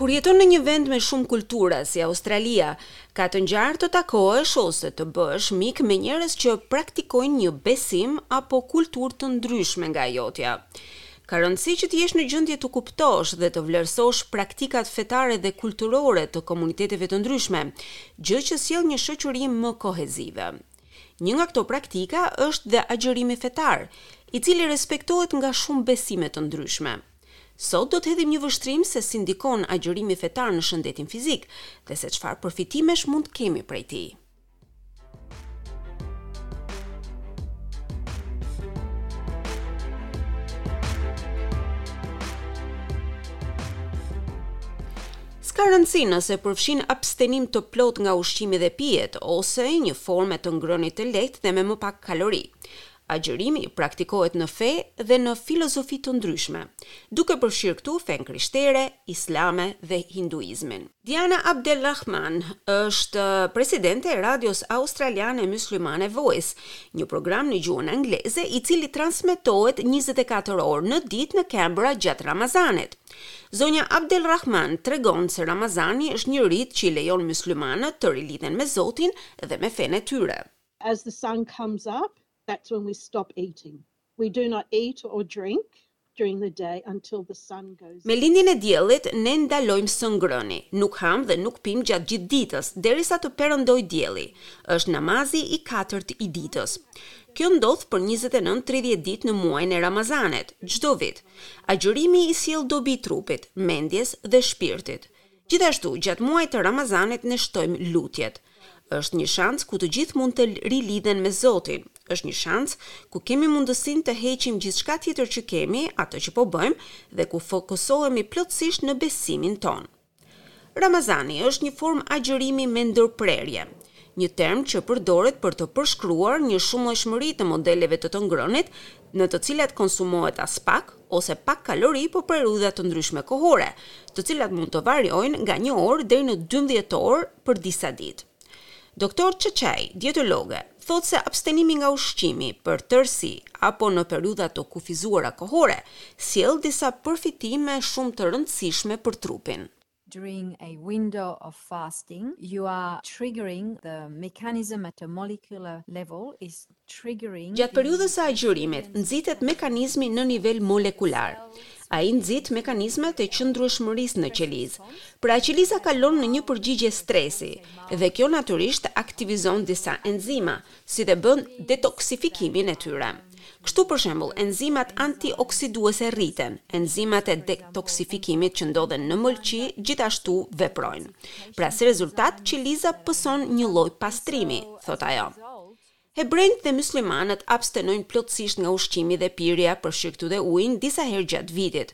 Kur jeton në një vend me shumë kultura si Australia, ka të ngjarë të takohesh ose të bëhesh mik me njerëz që praktikojnë një besim apo kulturë të ndryshme nga jotja. Ka rëndësi që të jesh në gjendje të kuptosh dhe të vlerësosh praktikat fetare dhe kulturore të komuniteteve të ndryshme, gjë që sjell një shoqëri më kohezive. Një nga këto praktika është dhe agjërimi fetar, i cili respektohet nga shumë besime të ndryshme. Sot do të hedhim një vështrim se si ndikon agjërimi fetar në shëndetin fizik dhe se çfarë përfitimesh mund të kemi prej tij. s'ka rëndësi nëse përfshin abstenim të plotë nga ushqimi dhe pijet ose një formë të ngrënit të lehtë dhe me më pak kalori. Agjërimi praktikohet në fe dhe në filozofi të ndryshme, duke përfshirë këtu fenë krishtere, islame dhe hinduizmin. Diana Abdelrahman është presidente e radios australiane myslimane Voice, një program në gjuhën angleze i cili transmetohet njëzet e katër orë në ditë në Canberra gjatë Ramazanit. Zonja Abdelrahman tregon se Ramazani është një rit që i lejon myslimanët të rilidhen me Zotin dhe me fenë e tyre. As the sun comes up, that's when we stop eating. We do not eat or drink during the day until the sun goes. Me lindjen e diellit ne ndalojmë së ngrëni, nuk hamë dhe nuk pimë gjatë gjithë ditës, derisa të perëndojë dielli. Është namazi i katërt i ditës. Kjo ndodh për njëzet e nëntë tridhjetë ditë në muajin e Ramazanit, çdo vit. Agjërimi i sjell dobi trupit, mendjes dhe shpirtit. Gjithashtu, gjatë muajit të Ramazanit ne shtojmë lutjet. Është një shans ku të gjithë mund të rilidhen me Zotin. Është një shans ku kemi mundësinë të heqim gjithçka tjetër që kemi, atë që po bëjmë, dhe ku fokusohemi plotësisht në besimin tonë. Ramazani është një formë agjërimi me ndërprerje, një term që përdoret për të përshkruar një shumëllojshmëri të modeleve të të ngrënit në të cilat konsumohet aspak ose pak kalori për periudha të ndryshme kohore, të cilat mund të variojnë nga një orë deri në dymbëdhjetë orë për disa ditë. Doctor Çeçaj, dietologe, thotë se abstenimi nga ushqimi për tërësi apo në periudha të kufizuara kohore sjell disa përfitime shumë të rëndësishme për trupin. During a window of fasting, you are triggering the mechanism at a molecular level is triggering. Gjatë periudhës së agjërimit, nxitet mekanizmi në nivel molekular. Ai nxit mekanizmat e qëndrueshmërisë në qelizë. Pra qeliza kalon në një përgjigje stresi dhe kjo natyrisht aktivizon disa enzima, si dhe bën detoksifikimin e tyre. Kështu për shembull, enzimat antioksiduese rriten, enzimat e detoksifikimit që ndodhen në mëlçi gjithashtu veprojnë. Pra si rezultat, qeliza pëson një lloj pastrimi, thotë ajo. Hebrenjtë dhe myslimanët abstenojnë plotësisht nga ushqimi dhe pirja, përfshirë këtu dhe ujin, disa herë gjatë vitit.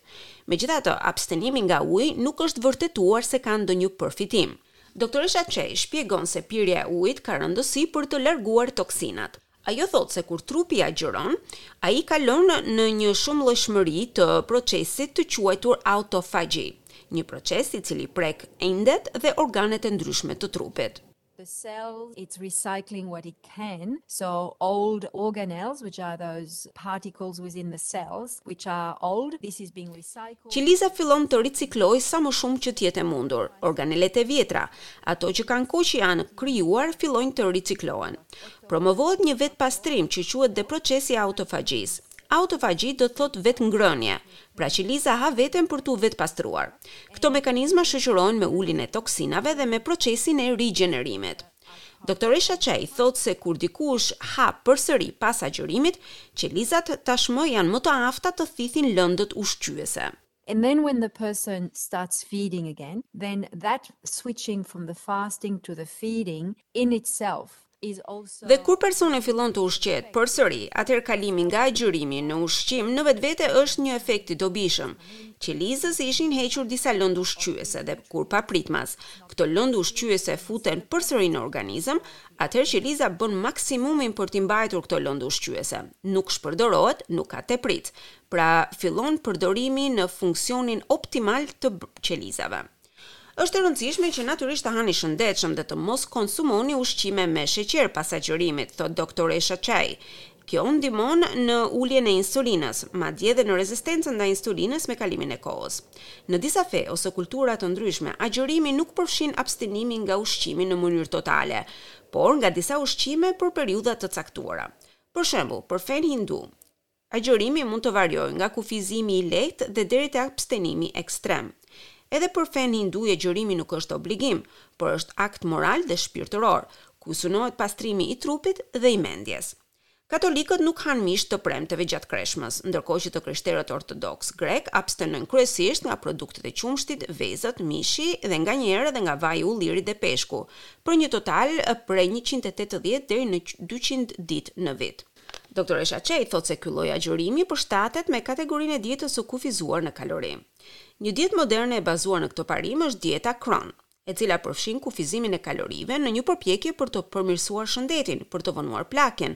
Megjithatë, abstenimi nga uji nuk është vërtetuar se ka ndonjë përfitim. Doktoresha Chai shpjegon se pirja e ujit ka rëndësi për të larguar toksinat. Ajo thotë se kur trupi agjëron, ai kalon në një shumëllojshmëri të procesit të quajtur autofagji, një proces i cili prek indet dhe organet e ndryshme të trupit. can so old organelles which are those particles within the cells which are old this is being recycled qeliza fillon të riciklojë sa më shumë që të jetë e mundur organelet e vjetra ato që kanë kohë që janë krijuar fillojnë të riciklohen promovohet një vetëpastrim që quhet dhe procesi i autofagjisë Autofagji do të thotë vetëngrënie, pra qeliza ha veten për t'u vetëpastruar. Këto mekanizma shoqërohen me uljen e toksinave dhe me procesin e rigjenerimit. Doktoresha Chai thotë se kur dikush ha përsëri pas agjërimit, qelizat tashmë janë më të afta të thithin lëndët ushqyese. And then when the person starts feeding again, then that switching from the fasting to the feeding in itself is also. Dhe kur personi fillon të ushqehet përsëri, atëherë kalimi nga agjërimi në ushqim në vetvete është një efekt i dobishëm. Qelizës i ishin hequr disa lëndë ushqyese dhe, kur papritmas, këto lëndë ushqyese futen përsëri në organizëm, atëherë qeliza bën maksimumin për t'i mbajtur këto lëndë ushqyese, nuk shpërdorohet, nuk ka tepritë. Pra, fillon përdorimi në funksionin optimal të qelizave. Është e rëndësishme që natyrisht të hani shëndetshëm dhe të mos konsumoni ushqime me sheqer pas agjërimit, thotë doktoresha Chai, Kjo ndihmon në uljen e insulinës, madje dhe në rezistencën ndaj insulinës me kalimin e kohës. Në disa fe ose kultura të ndryshme, agjërimi nuk përfshin abstenimin nga ushqimi në mënyrë totale, por nga disa ushqime për periudha të caktuara. Për shembull, për fenë hindu, agjërimi mund të variojë nga kufizimi i lehtë dhe deri te abstenimi ekstrem. Edhe për fenë hindu agjërimi nuk është obligim, por është akt moral dhe shpirtëror, ku synohet pastrimi i trupit dhe i mendjes. Katolikët nuk hanë mish të premteve gjatë Kreshmës, ndërkohë që të krishterët ortodoksë grekë abstenojnë kryesisht nga produktet e qumështit, vezët, mishi dhe nganjëherë edhe nga vaji i ullirit dhe peshku, për një total prej njëqind e tetëdhjetë deri në dyqind ditë në vit. Doktoresha Çej thotë se ky lloj agjërimi përshtatet me kategorinë e dietës së kufizuar në kalori. Një dietë moderne e bazuar në këtë parim është dieta Kron, e cila përfshin kufizimin e kalorive në një përpjekje për të përmirësuar shëndetin, për të vonuar plakjen,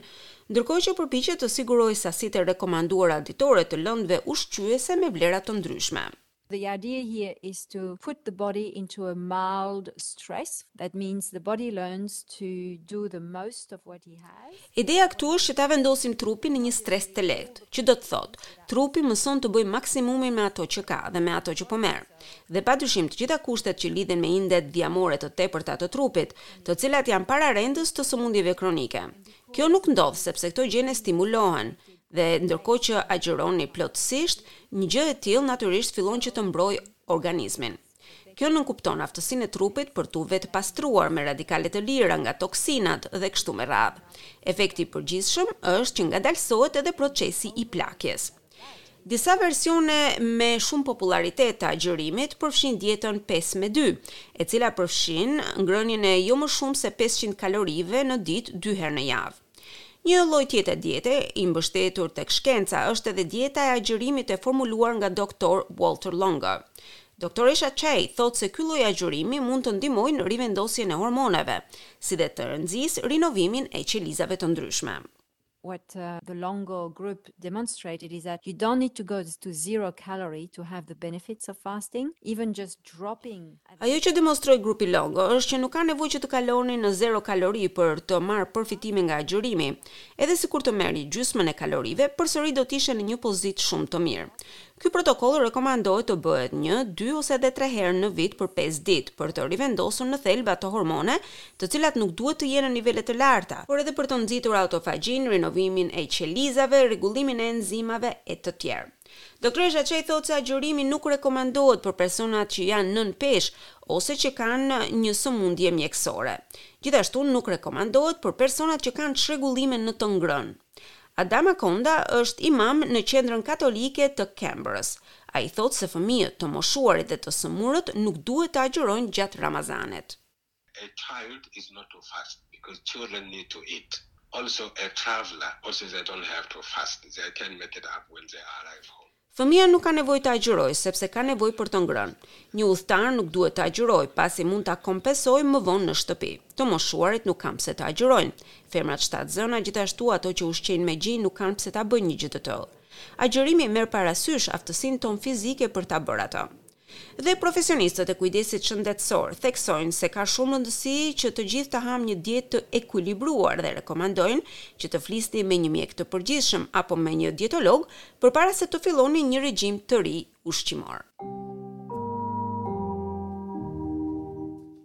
ndërkohë që përpiqet të sigurojë sasitë e rekomanduara ditore të lëndëve ushqyese me vlera të ndryshme. The idea here is to put the body into a mild stress, that means the body learns to do the most of what he has. Ideja këtu është që ta vendosim trupin në një stres të lehtë, që do të thotë, trupi mëson të bëjë maksimumin me ato që ka dhe me ato që po merr. Dhe padyshim të gjitha kushtet që lidhen me indet dhjamore të tepërta të trupit, të cilat janë pararendës të sëmundjeve kronike. Kjo nuk ndodh sepse këto gjene stimulohen dhe ndërkohë që agjëroni plotësisht, një gjë e tillë natyrisht fillon që të mbrojë organizmin. Kjo nënkupton aftësinë e trupit për t'u vetëpastruar me radikale të lira nga toksinat dhe kështu me radhë. Efekti i përgjithshëm është që ngadalësohet edhe procesi i plakjes. Disa versione me shumë popullaritet të agjërimit përfshijnë dietën pesë me dy, e cila përfshin ngrënien e jo më shumë se pesëqind kalorive në ditë dy herë në javë. Një lloj tjetër diete, i mbështetur tek shkenca, është edhe dieta e agjërimit e formuluar nga doktor Valter Longo. Doktoresha Çej thotë se ky lloj agjërimi mund të ndihmojë në rivendosjen e hormoneve, si dhe të rinxisë rinovimin e qelizave të ndryshme. What the Longo group demonstrated is that you don't need to go to zero calorie to have the benefits of fasting, even just dropping. Ajo që demonstroi grupi Longo është që nuk ka nevojë që të kaloni në zero kalori për të marrë përfitime nga agjërimi. Edhe sikur të merrje gjysmën e kalorive, përsëri do të ishe në një pozitë shumë të mirë. Ky protokoll rekomandohet të bëhet një, dy ose edhe tre herë në vit për pesë ditë, për të rivendosur në thelb ato hormone, të cilat nuk duhet të jenë në nivele të larta, por edhe për të nxitur autofagjinë, rinovimin e qelizave, rregullimin e enzimave e të tjerë. Doktoresha Çej thotë se agjërimi nuk rekomandohet për personat që janë nën peshë ose që kanë një sëmundje mjekësore. Gjithashtu nuk rekomandohet për personat që kanë çrregullime në të ngrënë. Adama Konda është imam në Qendrën Katolike të Kembrës. Ai thotë se fëmijët, të moshuarit dhe të sëmurët nuk duhet të agjërojnë gjatë Ramazanit. A child is not to fast because children need to eat, also a traveler also they don't have to fast they can make it up when they arrive home. Fëmija nuk ka nevojë të agjërojë sepse ka nevojë për të ngrënë. Një udhëtar nuk duhet të agjërojë, pasi mund ta kompensojë më vonë në shtëpi. Të moshuarit nuk kanë pse të agjërojnë. Femrat shtatzëna gjithashtu ato që ushqejnë me gji nuk kanë pse ta bëjnë një gjë të tillë. Agjërimi e merr parasysh aftësinë tonë fizike për ta bërë atë. Dhe profesionistët e kujdesit shëndetësor theksojnë se ka shumë rëndësi që të gjithë të hamë një dietë të ekuilibruar dhe rekomandojnë që të flisni me një mjek të përgjithshëm apo me një dietolog përpara se të filloni një regjim të ri ushqimor.